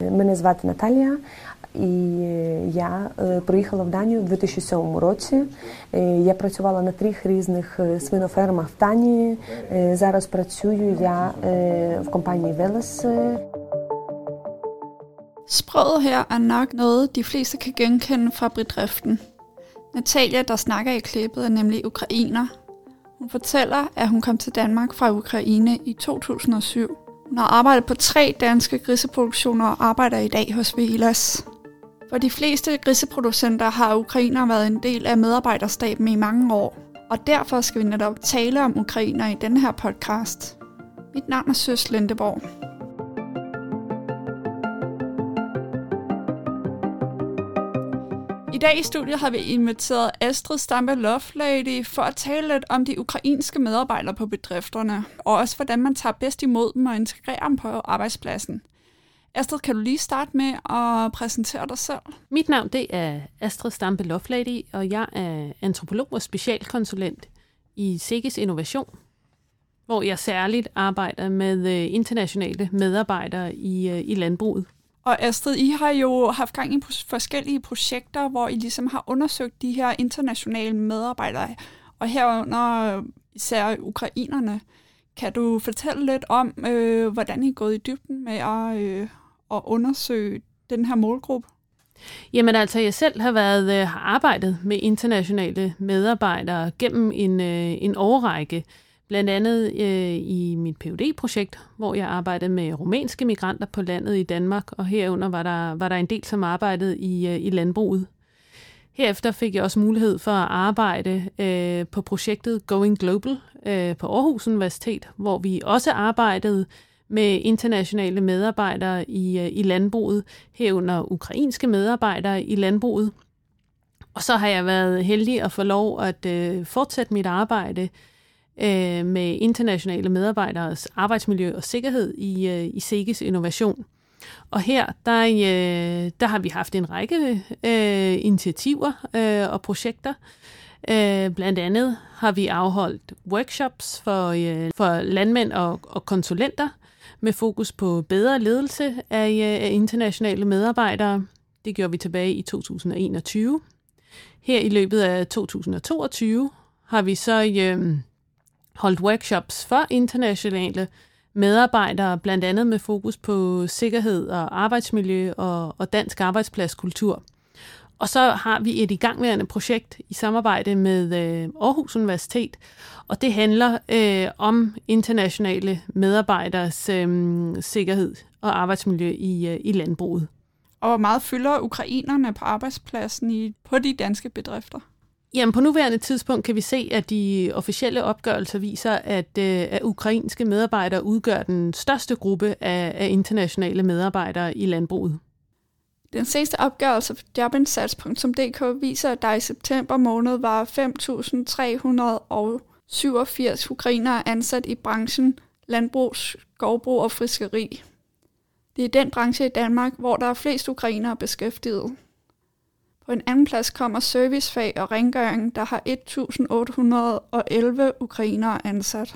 Мене звати Наталія, і я приїхала в Данію у 2007 році. Я працювала на трьох різних свинофермах в Данії. Зараз працюю я в компанії Велес. Sproget her er nok noget, de fleste kan genkende fra bedriften. Natalia, der snakker i klippet, er nemlig ukrainer. Hun fortæller, at hun kom til Danmark fra Ukraine i 2007. Hun har arbejdet på tre danske griseproduktioner og arbejder i dag hos Velas. For de fleste griseproducenter har ukrainer været en del af medarbejderstaben i mange år, og derfor skal vi netop tale om ukrainer i denne her podcast. Mit navn er Søs Lindeborg. I dag i studiet har vi inviteret Astrid Stampe Lovelady for at tale lidt om de ukrainske medarbejdere på bedrifterne, og også hvordan man tager bedst imod dem og integrerer dem på arbejdspladsen. Astrid, kan du lige starte med at præsentere dig selv? Mit navn det er Astrid Stampe Lovelady, og jeg er antropolog og specialkonsulent i Sikkes Innovation, hvor jeg særligt arbejder med øh, internationale medarbejdere i, øh, i landbruget. Og Astrid, I har jo haft gang i forskellige projekter, hvor I ligesom har undersøgt de her internationale medarbejdere, og herunder især ukrainerne. Kan du fortælle lidt om, øh, hvordan I er gået i dybden med at, øh, at undersøge den her målgruppe? Jamen altså, jeg selv har været øh, har arbejdet med internationale medarbejdere gennem en, øh, en årrække. Blandt andet øh, i mit phd projekt hvor jeg arbejdede med rumænske migranter på landet i Danmark, og herunder var der, var der en del, som arbejdede i, øh, i landbruget. Herefter fik jeg også mulighed for at arbejde øh, på projektet Going Global øh, på Aarhus Universitet, hvor vi også arbejdede med internationale medarbejdere i, øh, i landbruget, herunder ukrainske medarbejdere i landbruget. Og så har jeg været heldig at få lov at øh, fortsætte mit arbejde øh, øh, med internationale medarbejderes arbejdsmiljø og sikkerhed i, øh, i SEGES Innovation. Og her, der, øh, der har vi haft en række øh, initiativer øh, og projekter. Øh, blandt andet har vi afholdt workshops for, øh, for landmænd og, og konsulenter med fokus på bedre ledelse af, øh, af internationale medarbejdere. Det gjorde vi tilbage i 2021. Her i løbet af 2022 har vi så øh, holdt workshops for internationale medarbejdere, blandt andet med fokus på sikkerhed og arbejdsmiljø og, og dansk arbejdspladskultur. Og så har vi et igangværende projekt i samarbejde med øh, Aarhus Universitet, og det handler øh, om internationale medarbejderes øh, sikkerhed og arbejdsmiljø i, øh, i landbruget. Og hvor meget fylder ukrainerne på arbejdspladsen i, på de danske bedrifter? Jamen, på nuværende tidspunkt kan vi se, at de officielle opgørelser viser, at, øh, at ukrainske medarbejdere udgør den største gruppe af, af internationale medarbejdere i landbruget. Den seneste opgørelse på jobinsats.dk viser, at der i september måned var 5.387 ukrainere ansat i branchen landbrug, skovbrug og friskeri. Det er den branche i Danmark, hvor der er flest ukrainere beskæftiget. På en anden plads kommer servicefag og rengøring, der har 1.811 ukrainere ansat.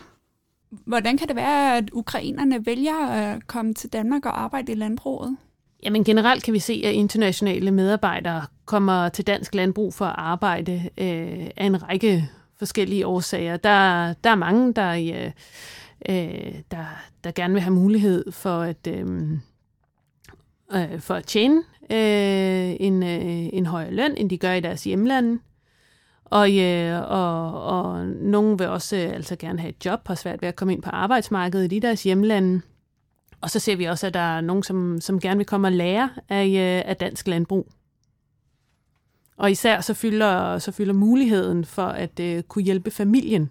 Hvordan kan det være, at ukrainerne vælger at komme til Danmark og arbejde i landbruget? Jamen generelt kan vi se, at internationale medarbejdere kommer til dansk landbrug for at arbejde øh, af en række forskellige årsager. Der, der er mange, der, øh, øh der, der gerne vil have mulighed for at, øh, øh, for at tjene øh, en, øh, en højere løn, end de gør i deres hjemlande. Og, øh, og, og nogen vil også øh, altså gerne have et job, har svært ved at komme ind på arbejdsmarkedet i deres hjemlande. Og så ser vi også, at der er nogen, som, som gerne vil komme og lære af, øh, af dansk landbrug. Og især så fylder, så fylder muligheden for at øh, kunne hjælpe familien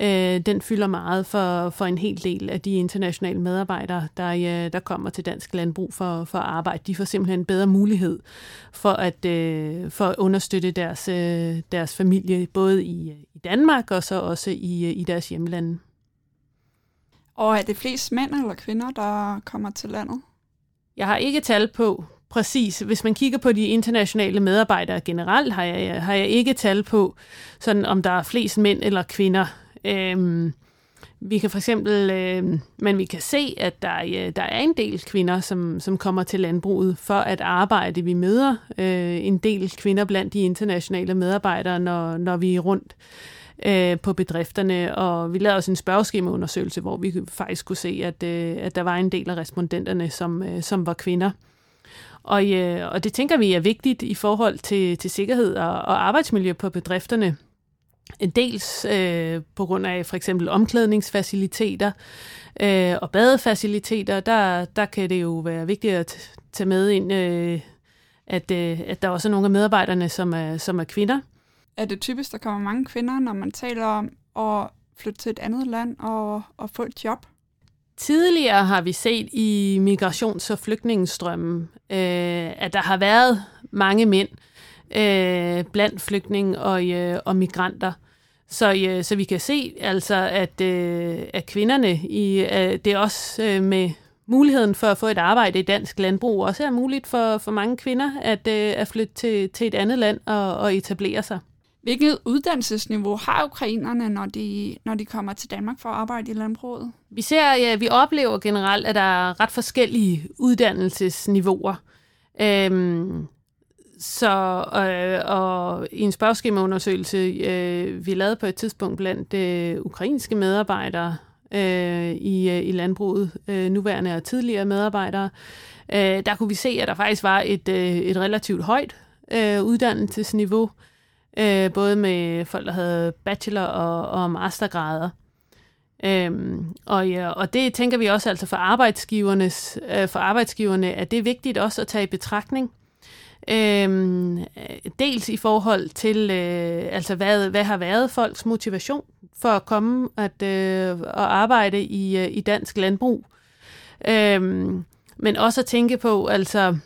øh, den fylder meget for, for en hel del af de internationale medarbejdere, der, øh, der kommer til dansk landbrug for, for at arbejde. De får simpelthen en bedre mulighed for at, øh, for at understøtte deres, øh, deres familie, både i, i Danmark og så også i, i deres hjemlande. Og er det flest mænd eller kvinder, der kommer til landet? Jeg har ikke tal på præcis. Hvis man kigger på de internationale medarbejdere generelt, har jeg, har jeg ikke tal på, sådan om der er flest mænd eller kvinder. Øhm, vi kan for eksempel, øh, men vi kan se, at der, øh, der er en del kvinder, som, som kommer til landbruget for at arbejde. Vi møder øh, en del kvinder blandt de internationale medarbejdere, når, når vi er rundt øh, på bedrifterne, og vi lavede også en spørgeskemaundersøgelse, hvor vi faktisk kunne se, at, øh, at der var en del af respondenterne, som, øh, som var kvinder. Og, øh, og det tænker vi er vigtigt i forhold til, til sikkerhed og, og arbejdsmiljø på bedrifterne. Dels øh, på grund af for eksempel omklædningsfaciliteter øh, og badefaciliteter, der, der kan det jo være vigtigt at tage med ind, øh, at, øh, at der også er nogle af medarbejderne, som er, som er kvinder. Er det typisk, der kommer mange kvinder, når man taler om at flytte til et andet land og, og få et job? Tidligere har vi set i migrations- og flygtningestrømmen, øh, at der har været mange mænd øh, blandt flygtninge og, øh, og migranter. Så, øh, så vi kan se altså, at, øh, at kvinderne, i, øh, det er også øh, med muligheden for at få et arbejde i dansk landbrug, også er muligt for, for mange kvinder at, øh, at flytte til, til et andet land og, og etablere sig. Hvilket uddannelsesniveau har ukrainerne, når de, når de kommer til Danmark for at arbejde i landbruget? Vi ser, ja, vi oplever generelt, at der er ret forskellige uddannelsesniveauer. Øhm, så øh, og i en spørgeskemaundersøgelse, øh, vi lavede på et tidspunkt blandt øh, ukrainske medarbejdere øh, i, øh, i landbruget, øh, nuværende og tidligere medarbejdere, øh, der kunne vi se, at der faktisk var et, øh, et relativt højt øh, uddannelsesniveau øh, både med folk, der havde bachelor- og, og mastergrader. Øhm, og, ja, og det tænker vi også altså for, arbejdsgivernes, øh, for arbejdsgiverne, at det er vigtigt også at tage i betragtning. Øhm, dels i forhold til, øh, altså hvad, hvad har været folks motivation for at komme at, øh, og arbejde i, øh, i dansk landbrug. Øhm, men også at tænke på, altså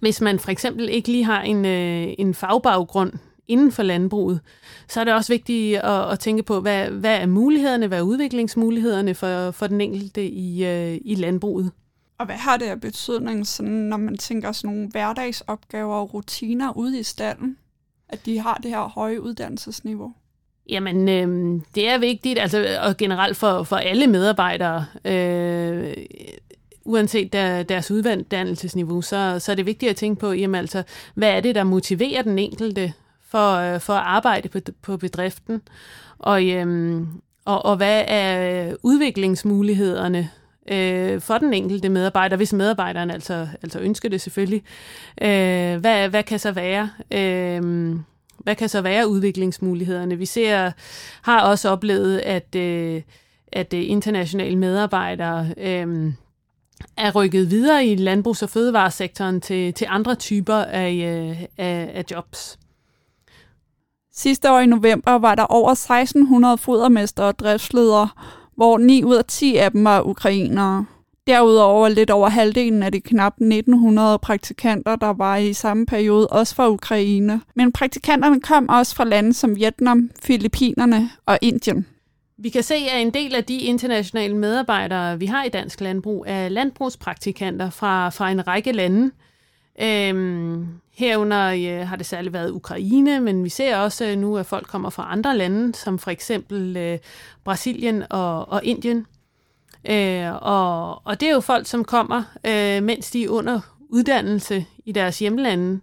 hvis man for eksempel ikke lige har en, øh, en fagbaggrund inden for landbruget, så er det også vigtigt at, at tænke på, hvad, hvad er mulighederne, hvad er udviklingsmulighederne for, for den enkelte i, øh, i landbruget. Og hvad har det af betydning, sådan, når man tænker sådan nogle hverdagsopgaver og rutiner ude i stallen, at de har det her høje uddannelsesniveau? Jamen, øh, det er vigtigt, altså, og generelt for, for alle medarbejdere, øh, uanset der, deres uddannelsesniveau, så, så er det vigtigt at tænke på, jamen, altså, hvad er det, der motiverer den enkelte for, øh, for at arbejde på, på bedriften, og, øh, og, og hvad er udviklingsmulighederne øh, for den enkelte medarbejder, hvis medarbejderen altså, altså ønsker det selvfølgelig. Øh, hvad, hvad kan så være? Øh, hvad kan så være udviklingsmulighederne? Vi ser, har også oplevet, at, øh, at øh, internationale medarbejdere øh, er rykket videre i landbrugs- og fødevaresektoren til, til andre typer af, øh, af, af jobs. Sidste år i november var der over 1600 fodermester og driftsledere, hvor 9 ud af 10 af dem var ukrainere. Derudover lidt over halvdelen af de knap 1900 praktikanter, der var i samme periode, også fra Ukraine. Men praktikanterne kom også fra lande som Vietnam, Filippinerne og Indien. Vi kan se, at en del af de internationale medarbejdere, vi har i dansk landbrug, er landbrugspraktikanter fra, fra en række lande. Øhm, herunder øh, har det særligt været Ukraine, men vi ser også øh, nu, at folk kommer fra andre lande, som for eksempel øh, Brasilien og, og Indien. Øh, og, og det er jo folk, som kommer, øh, mens de er under uddannelse i deres hjemlande.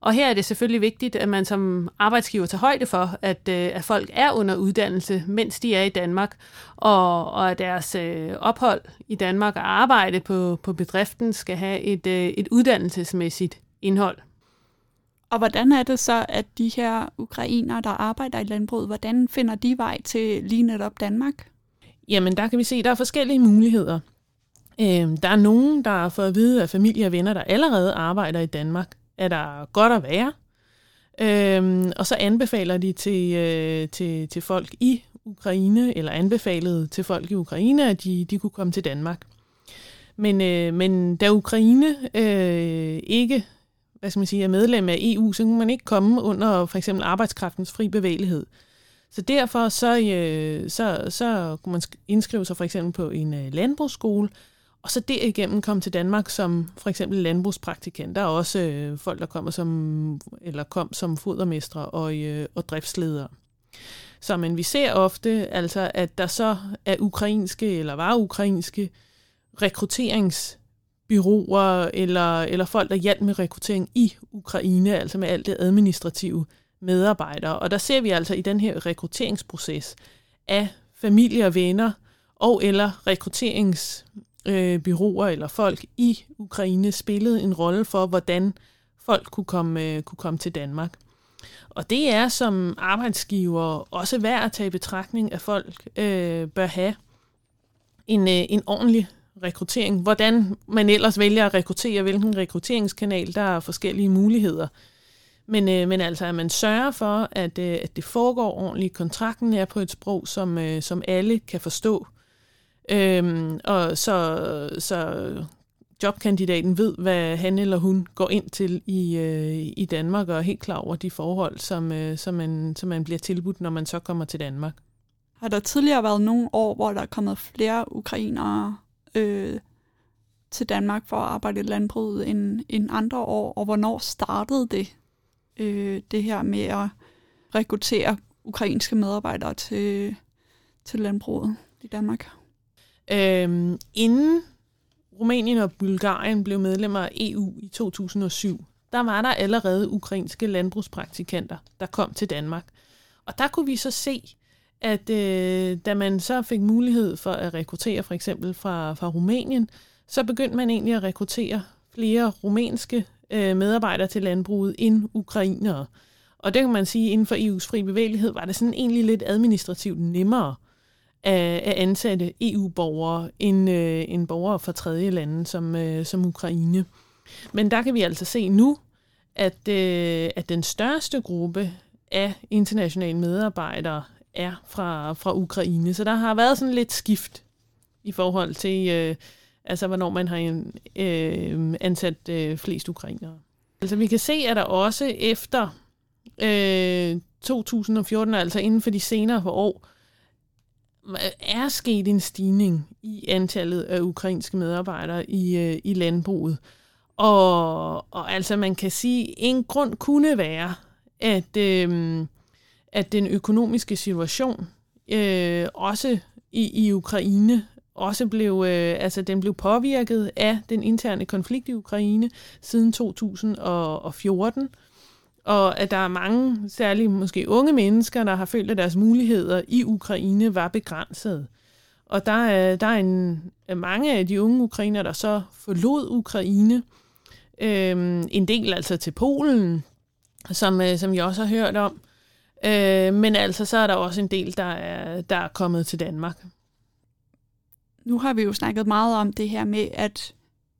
Og her er det selvfølgelig vigtigt, at man som arbejdsgiver tager højde for, at, øh, at folk er under uddannelse, mens de er i Danmark, og, og at deres øh, ophold i Danmark og arbejde på, på bedriften skal have et, øh, et uddannelsesmæssigt indhold. Og hvordan er det så, at de her ukrainere, der arbejder i landbruget, hvordan finder de vej til lige netop Danmark? Jamen, der kan vi se, at der er forskellige muligheder. Øh, der er nogen, der har fået at vide af familie og venner, der allerede arbejder i Danmark, er der godt at være. Øhm, og så anbefaler de til, øh, til, til folk i Ukraine, eller anbefalede til folk i Ukraine, at de, de kunne komme til Danmark. Men, øh, men da Ukraine øh, ikke hvad skal man sige, er medlem af EU, så kunne man ikke komme under for eksempel arbejdskraftens fri bevægelighed. Så derfor så, øh, så, så kunne man indskrive sig for eksempel på en øh, landbrugsskole, og så derigennem komme til Danmark som for eksempel landbrugspraktikant. Der er også øh, folk, der kommer som, eller kom som fodermestre og, øh, og driftsledere. Så men vi ser ofte, altså, at der så er ukrainske eller var ukrainske rekrutterings byråer eller, eller folk, der hjalp med rekruttering i Ukraine, altså med alt det administrative medarbejdere. Og der ser vi altså i den her rekrutteringsproces af familie og venner og eller rekrutteringsbyråer øh, eller folk i Ukraine spillede en rolle for, hvordan folk kunne komme, øh, kunne komme til Danmark. Og det er som arbejdsgiver også værd at tage i betragtning, at folk øh, bør have en, øh, en ordentlig rekruttering. Hvordan man ellers vælger at rekruttere, hvilken rekrutteringskanal, der er forskellige muligheder. Men, øh, men altså, at man sørger for, at, øh, at det foregår ordentligt. Kontrakten er på et sprog, som, øh, som alle kan forstå. Øhm, og så, så jobkandidaten ved, hvad han eller hun går ind til i, øh, i Danmark, og er helt klar over de forhold, som, øh, som, man, som man bliver tilbudt, når man så kommer til Danmark. Har der tidligere været nogle år, hvor der er kommet flere ukrainere øh, til Danmark for at arbejde i landbruget end, end andre år, og hvornår startede det, øh, det her med at rekruttere ukrainske medarbejdere til, til landbruget i Danmark? Øhm, inden Rumænien og Bulgarien blev medlemmer af EU i 2007, der var der allerede ukrainske landbrugspraktikanter, der kom til Danmark. Og der kunne vi så se, at øh, da man så fik mulighed for at rekruttere for eksempel fra, fra Rumænien, så begyndte man egentlig at rekruttere flere rumænske øh, medarbejdere til landbruget end ukrainere. Og det kan man sige, inden for EU's fri bevægelighed var det sådan egentlig lidt administrativt nemmere at, at ansætte EU-borgere end, øh, end borgere fra tredje lande som, øh, som Ukraine. Men der kan vi altså se nu, at, øh, at den største gruppe af internationale medarbejdere er fra, fra Ukraine. Så der har været sådan lidt skift i forhold til, øh, altså hvornår man har en, øh, ansat øh, flest ukrainere. Altså vi kan se, at der også efter øh, 2014, altså inden for de senere år, er sket en stigning i antallet af ukrainske medarbejdere i, øh, i landbruget. Og, og altså man kan sige, en grund kunne være, at, øh, at den økonomiske situation øh, også i, i Ukraine også blev, øh, altså den blev påvirket af den interne konflikt i Ukraine siden 2014 og at der er mange, særligt måske unge mennesker, der har følt, at deres muligheder i Ukraine var begrænset. Og der er, der er en, mange af de unge ukrainer, der så forlod Ukraine, øhm, en del altså til Polen, som, øh, som jeg også har hørt om, øh, men altså så er der også en del, der er, der er kommet til Danmark. Nu har vi jo snakket meget om det her med, at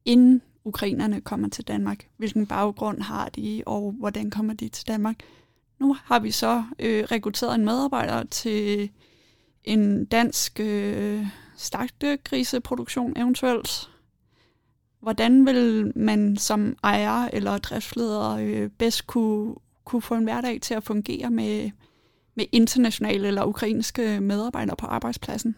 inden ukrainerne kommer til Danmark. Hvilken baggrund har de, og hvordan kommer de til Danmark? Nu har vi så øh, rekrutteret en medarbejder til en dansk øh, slagtegriseproduktion eventuelt. Hvordan vil man som ejer eller driftsleder øh, bedst kunne, kunne få en hverdag til at fungere med, med internationale eller ukrainske medarbejdere på arbejdspladsen?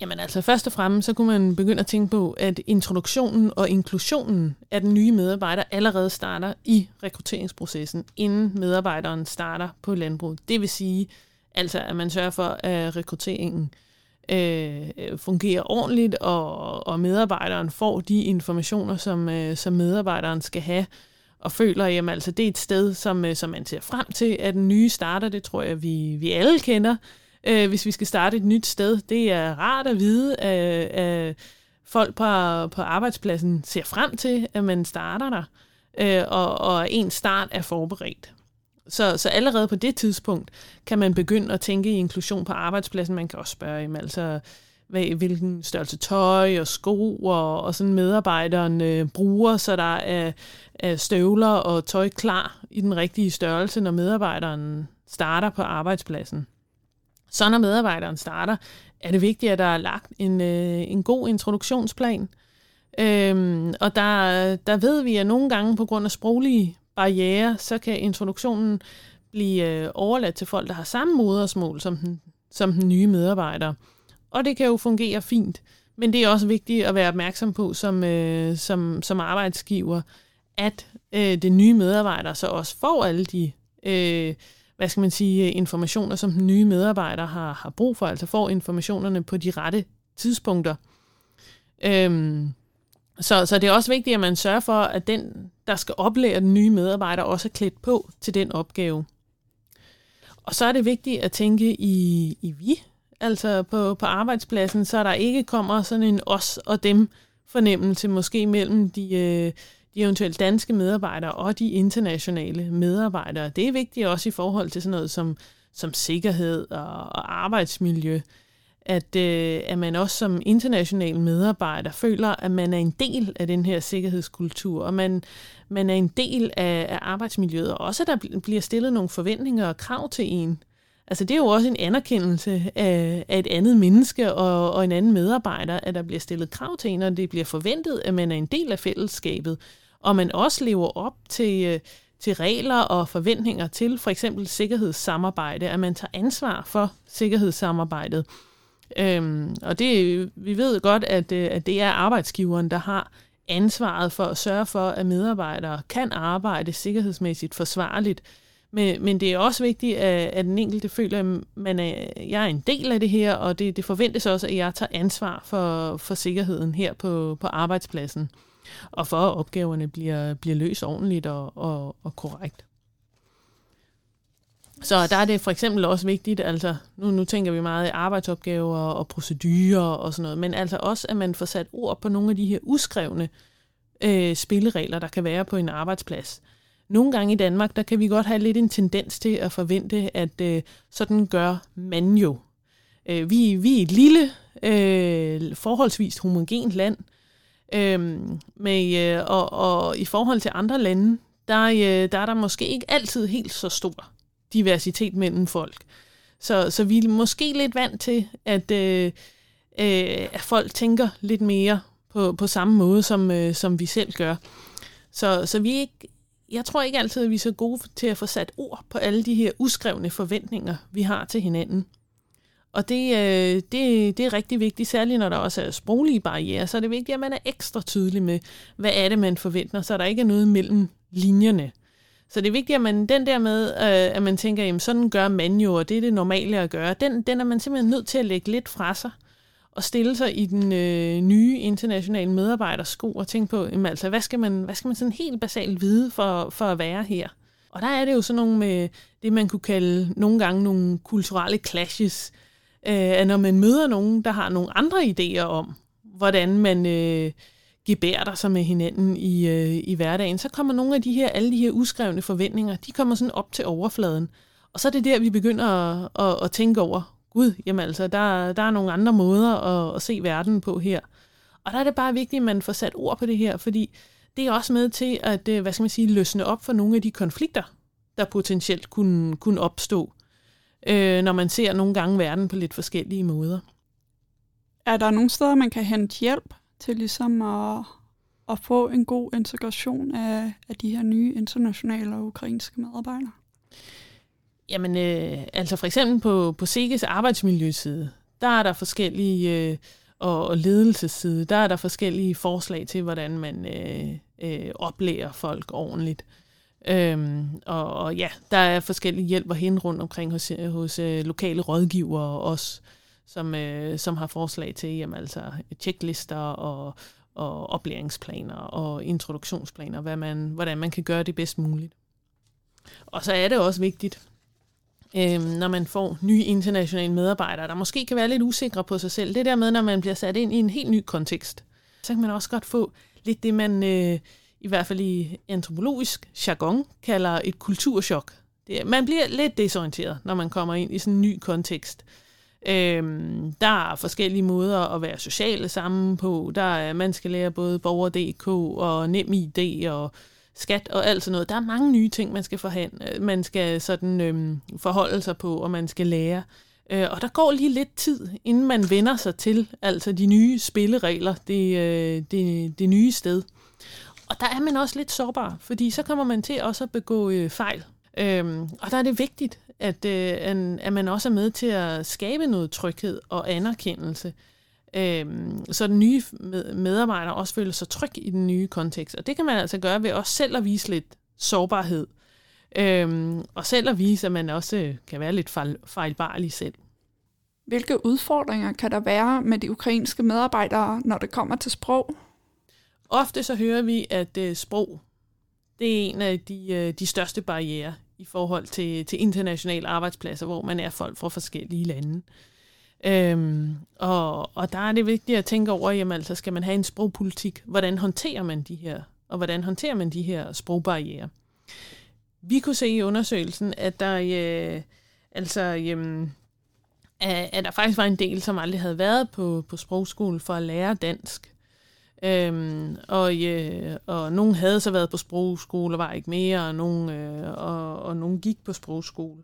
Jamen altså først og fremmest, så kunne man begynde at tænke på, at introduktionen og inklusionen af den nye medarbejder allerede starter i rekrutteringsprocessen, inden medarbejderen starter på landbruget. Det vil sige, altså at man sørger for, at rekrutteringen øh, fungerer ordentligt, og, og medarbejderen får de informationer, som, øh, som medarbejderen skal have, og føler, at altså, det er et sted, som, øh, som man ser frem til, at den nye starter. Det tror jeg, vi, vi alle kender øh, hvis vi skal starte et nyt sted. Det er rart at vide, at, at folk på, på arbejdspladsen ser frem til, at man starter der, øh, og, og en start er forberedt. Så, så allerede på det tidspunkt kan man begynde at tænke i inklusion på arbejdspladsen. Man kan også spørge, jamen, altså, hvad, hvilken størrelse tøj og sko og, og sådan medarbejderen øh, bruger, så der er, er støvler og tøj klar i den rigtige størrelse, når medarbejderen starter på arbejdspladsen. Så når medarbejderen starter, er det vigtigt, at der er lagt en, øh, en god introduktionsplan. Øhm, og der, der ved vi, at nogle gange på grund af sproglige barriere, så kan introduktionen blive øh, overladt til folk, der har samme modersmål som den, som den nye medarbejder. Og det kan jo fungere fint. Men det er også vigtigt at være opmærksom på som, øh, som, som arbejdsgiver, at øh, det nye medarbejder så også får alle de øh, hvad skal man sige, informationer, som den nye medarbejder har, har brug for, altså får informationerne på de rette tidspunkter. Øhm, så, så det er også vigtigt, at man sørger for, at den, der skal oplære den nye medarbejder, også er klædt på til den opgave. Og så er det vigtigt at tænke i, i vi, altså på, på arbejdspladsen, så der ikke kommer sådan en os og dem fornemmelse, måske mellem de, øh, de eventuelt danske medarbejdere og de internationale medarbejdere. Det er vigtigt også i forhold til sådan noget som, som sikkerhed og, og arbejdsmiljø, at, øh, at man også som international medarbejder føler, at man er en del af den her sikkerhedskultur, og man, man er en del af, af arbejdsmiljøet, og også at der bliver stillet nogle forventninger og krav til en. Altså det er jo også en anerkendelse af, af et andet menneske og, og en anden medarbejder, at der bliver stillet krav til en, og det bliver forventet, at man er en del af fællesskabet, og man også lever op til, øh, til regler og forventninger til for eksempel sikkerhedssamarbejde, at man tager ansvar for sikkerhedssamarbejdet. Øhm, og det, vi ved godt, at, øh, at det er arbejdsgiveren, der har ansvaret for at sørge for, at medarbejdere kan arbejde sikkerhedsmæssigt forsvarligt. Men, men det er også vigtigt, at, at den enkelte føler, at man er, jeg er en del af det her, og det, det forventes også, at jeg tager ansvar for, for sikkerheden her på, på arbejdspladsen og for at opgaverne bliver, bliver løst ordentligt og, og, og korrekt. Så der er det for eksempel også vigtigt, altså nu, nu tænker vi meget i arbejdsopgaver og procedurer og sådan noget, men altså også, at man får sat ord på nogle af de her uskrevne øh, spilleregler, der kan være på en arbejdsplads. Nogle gange i Danmark, der kan vi godt have lidt en tendens til at forvente, at øh, sådan gør man jo. Øh, vi, vi er et lille, øh, forholdsvis homogent land, øh, med, øh, og, og i forhold til andre lande, der, øh, der er der måske ikke altid helt så stor diversitet mellem folk. Så, så vi er måske lidt vant til, at, øh, øh, at folk tænker lidt mere på, på samme måde, som, øh, som vi selv gør. Så, så vi ikke, jeg tror ikke altid, at vi er så gode til at få sat ord på alle de her uskrevne forventninger, vi har til hinanden. Og det, øh, det, det er rigtig vigtigt, særligt når der også er sproglige barriere, så er det vigtigt, at man er ekstra tydelig med, hvad er det, man forventer, så der ikke er noget mellem linjerne. Så det er vigtigt, at man den der med, øh, at man tænker, jamen sådan gør man jo, og det er det normale at gøre, den, den er man simpelthen nødt til at lægge lidt fra sig og stille sig i den øh, nye internationale medarbejders sko og tænke på, jamen, altså, hvad, skal man, hvad skal man sådan helt basalt vide for, for at være her? Og der er det jo sådan nogle med det, man kunne kalde nogle gange nogle kulturelle clashes, øh, at når man møder nogen, der har nogle andre idéer om, hvordan man øh, gebærder sig med hinanden i, øh, i hverdagen, så kommer nogle af de her, alle de her uskrevne forventninger, de kommer sådan op til overfladen. Og så er det der, vi begynder at, at, at tænke over, gud, jamen altså, der, der er nogle andre måder at, at se verden på her. Og der er det bare vigtigt, at man får sat ord på det her, fordi det er også med til at, øh, hvad skal man sige, løsne op for nogle af de konflikter, der potentielt kunne, kunne opstå øh, når man ser nogle gange verden på lidt forskellige måder. Er der nogle steder, man kan hente hjælp til ligesom at, at få en god integration af, af de her nye internationale og ukrainske medarbejdere? Jamen, øh, altså for eksempel på, på SIGES arbejdsmiljøside, der er der forskellige, øh, og, og ledelsesside, der er der forskellige forslag til, hvordan man øh, øh, oplærer folk ordentligt. Øhm, og, og ja, der er forskellige hjælp og hente rundt omkring hos, hos øh, lokale rådgivere også, som, øh, som har forslag til jamen, altså, checklister og, og oplæringsplaner og introduktionsplaner, hvad man, hvordan man kan gøre det bedst muligt. Og så er det også vigtigt, øh, når man får nye internationale medarbejdere, der måske kan være lidt usikre på sig selv. Det der med, når man bliver sat ind i en helt ny kontekst, så kan man også godt få lidt det, man... Øh, i hvert fald i antropologisk jargon, kalder et kulturschok. Det, man bliver lidt desorienteret, når man kommer ind i sådan en ny kontekst. Øhm, der er forskellige måder at være sociale sammen på. Der er, man skal lære både Borger.dk og NemID og skat og alt sådan noget. Der er mange nye ting, man skal, forhandle, man skal sådan, øhm, forholde sig på, og man skal lære. Øh, og der går lige lidt tid, inden man vender sig til altså de nye spilleregler, det, øh, det, det nye sted. Og der er man også lidt sårbar, fordi så kommer man til også at begå øh, fejl. Øhm, og der er det vigtigt, at, øh, at man også er med til at skabe noget tryghed og anerkendelse, øhm, så den nye medarbejder også føler sig tryg i den nye kontekst. Og det kan man altså gøre ved også selv at vise lidt sårbarhed. Øhm, og selv at vise, at man også kan være lidt fejl, fejlbarlig selv. Hvilke udfordringer kan der være med de ukrainske medarbejdere, når det kommer til sprog? Ofte så hører vi, at øh, sprog det er en af de, øh, de største barriere i forhold til, til internationale arbejdspladser, hvor man er folk fra forskellige lande. Øhm, og, og der er det vigtigt at tænke over, jamen altså skal man have en sprogpolitik? Hvordan håndterer man de her, og hvordan håndterer man de her sprogbarriere? Vi kunne se i undersøgelsen, at der, øh, altså, øh, at der faktisk var en del, som aldrig havde været på, på sprogskole for at lære dansk. Øhm, og, øh, og nogen havde så været på sprogskole og var ikke mere, og nogen, øh, og, og nogen gik på sprogskole.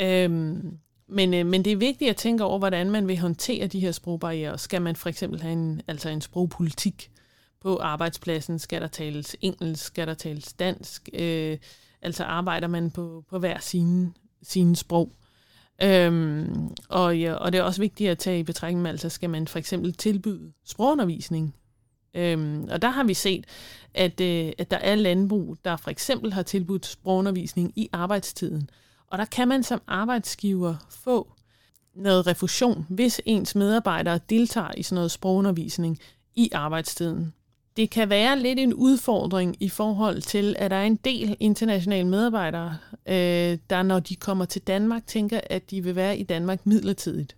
Øhm, men, øh, men det er vigtigt at tænke over, hvordan man vil håndtere de her sprogbarriere. Skal man for eksempel have en, altså en sprogpolitik på arbejdspladsen? Skal der tales engelsk? Skal der tales dansk? Øh, altså arbejder man på, på hver sine, sine sprog? Øhm, og, ja, og det er også vigtigt at tage i betragtning, altså skal man for eksempel tilbyde sprogundervisning Øhm, og der har vi set, at, øh, at der er landbrug, der for eksempel har tilbudt sprogundervisning i arbejdstiden. Og der kan man som arbejdsgiver få noget refusion, hvis ens medarbejdere deltager i sådan noget sprogundervisning i arbejdstiden. Det kan være lidt en udfordring i forhold til, at der er en del internationale medarbejdere, øh, der når de kommer til Danmark, tænker, at de vil være i Danmark midlertidigt.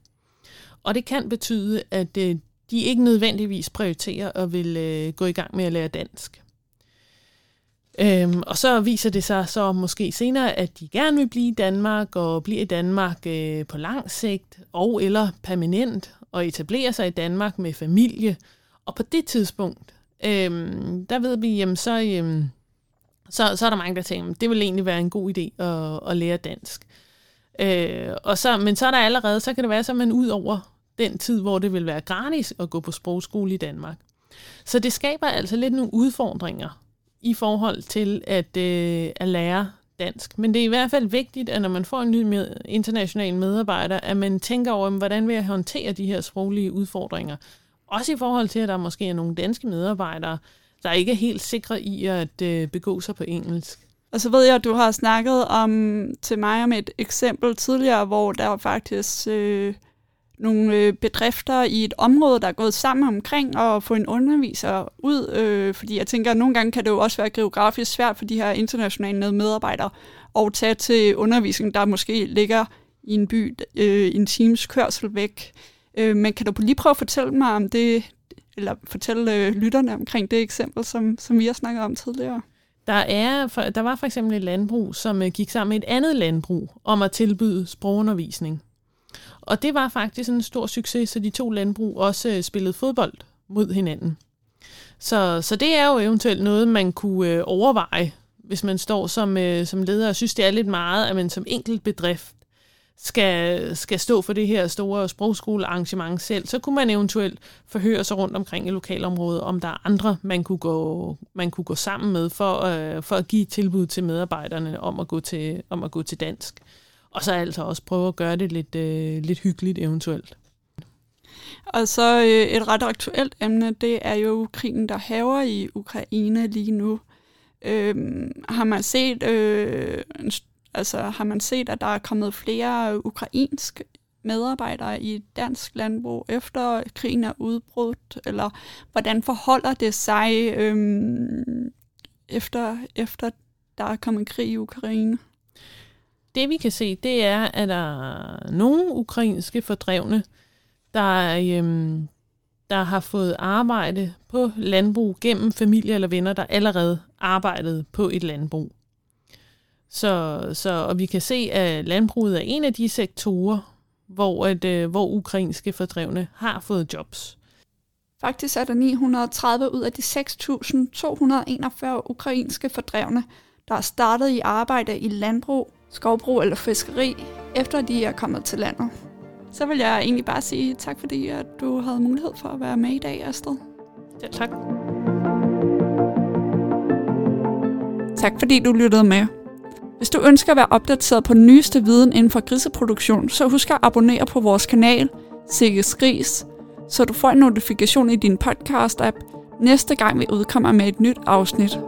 Og det kan betyde, at øh, de ikke nødvendigvis prioriterer at vil øh, gå i gang med at lære dansk. Øhm, og så viser det sig så måske senere, at de gerne vil blive i Danmark og blive i Danmark øh, på lang sigt og eller permanent og etablere sig i Danmark med familie. Og på det tidspunkt, øhm, der ved vi, jamen, så, øhm, så, så er der mange, der tænker, at det vil egentlig være en god idé at, at lære dansk. Øh, og så, men så er der allerede, så kan det være, at man ud over den tid, hvor det vil være gratis at gå på sprogskole i Danmark. Så det skaber altså lidt nogle udfordringer i forhold til at, øh, at lære dansk. Men det er i hvert fald vigtigt, at når man får en ny med, international medarbejder, at man tænker over, hvordan vil jeg håndtere de her sproglige udfordringer. Også i forhold til, at der måske er nogle danske medarbejdere, der ikke er helt sikre i at øh, begå sig på engelsk. Og så ved jeg, at du har snakket om til mig om et eksempel tidligere, hvor der faktisk øh, nogle øh, bedrifter i et område, der er gået sammen omkring at få en underviser ud, øh, fordi jeg tænker, at nogle gange kan det jo også være geografisk svært for de her internationale medarbejdere at tage til undervisning, der måske ligger i en by øh, en times kørsel væk. Øh, men kan du lige prøve at fortælle mig om det, eller fortælle øh, lytterne omkring det eksempel, som, som vi har snakket om tidligere? Der, er, der var for eksempel et landbrug, som øh, gik sammen med et andet landbrug om at tilbyde sprogundervisning. Og det var faktisk en stor succes, så de to landbrug også øh, spillede fodbold mod hinanden. Så, så det er jo eventuelt noget, man kunne øh, overveje, hvis man står som, øh, som leder og synes, det er lidt meget, at man som enkelt bedrift skal, skal stå for det her store sprogskolearrangement selv, så kunne man eventuelt forhøre sig rundt omkring i lokalområdet, om der er andre, man kunne gå, man kunne gå sammen med for, øh, for at give tilbud til medarbejderne om at gå til, om at gå til dansk. Og så altså også prøve at gøre det lidt, øh, lidt hyggeligt eventuelt. Og så øh, et ret aktuelt emne, det er jo krigen, der haver i Ukraine lige nu. Øh, har man set øh, altså har man set, at der er kommet flere ukrainske medarbejdere i dansk landbrug efter krigen er udbrudt, eller hvordan forholder det sig øh, efter, efter der er kommet krig i Ukraine? Det vi kan se, det er, at der er nogle ukrainske fordrevne, der, øhm, der har fået arbejde på landbrug gennem familie eller venner, der allerede arbejdede på et landbrug. Så, så, og vi kan se, at landbruget er en af de sektorer, hvor, at, øh, hvor ukrainske fordrevne har fået jobs. Faktisk er der 930 ud af de 6.241 ukrainske fordrevne, der er startet i arbejde i landbrug skovbrug eller fiskeri, efter de er kommet til landet. Så vil jeg egentlig bare sige tak, fordi at du havde mulighed for at være med i dag, Astrid. Ja, tak. Tak fordi du lyttede med. Hvis du ønsker at være opdateret på den nyeste viden inden for griseproduktion, så husk at abonnere på vores kanal, Sikkes Gris, så du får en notifikation i din podcast-app næste gang vi udkommer med et nyt afsnit.